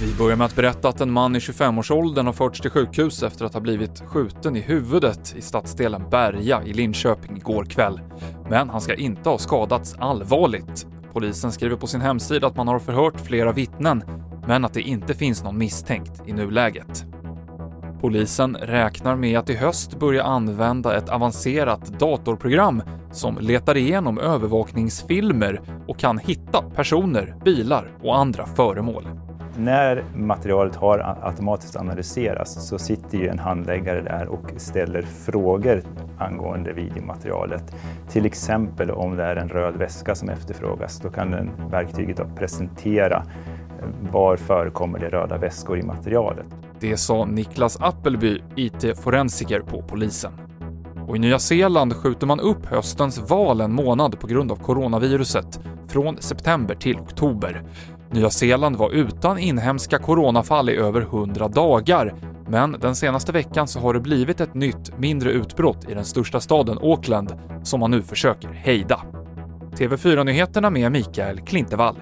Vi börjar med att berätta att en man i 25-årsåldern har förts till sjukhus efter att ha blivit skjuten i huvudet i stadsdelen Berga i Linköping igår kväll. Men han ska inte ha skadats allvarligt. Polisen skriver på sin hemsida att man har förhört flera vittnen, men att det inte finns någon misstänkt i nuläget. Polisen räknar med att i höst börja använda ett avancerat datorprogram som letar igenom övervakningsfilmer och kan hitta personer, bilar och andra föremål. När materialet har automatiskt analyserats så sitter ju en handläggare där och ställer frågor angående videomaterialet. Till exempel om det är en röd väska som efterfrågas, då kan den verktyget presentera eh, var förekommer det röda väskor i materialet. Det sa Niklas Appelby, IT-forensiker på polisen. Och i Nya Zeeland skjuter man upp höstens val en månad på grund av coronaviruset, från september till oktober. Nya Zeeland var utan inhemska coronafall i över 100 dagar, men den senaste veckan så har det blivit ett nytt, mindre utbrott i den största staden Auckland som man nu försöker hejda. TV4-nyheterna med Mikael Klintevall.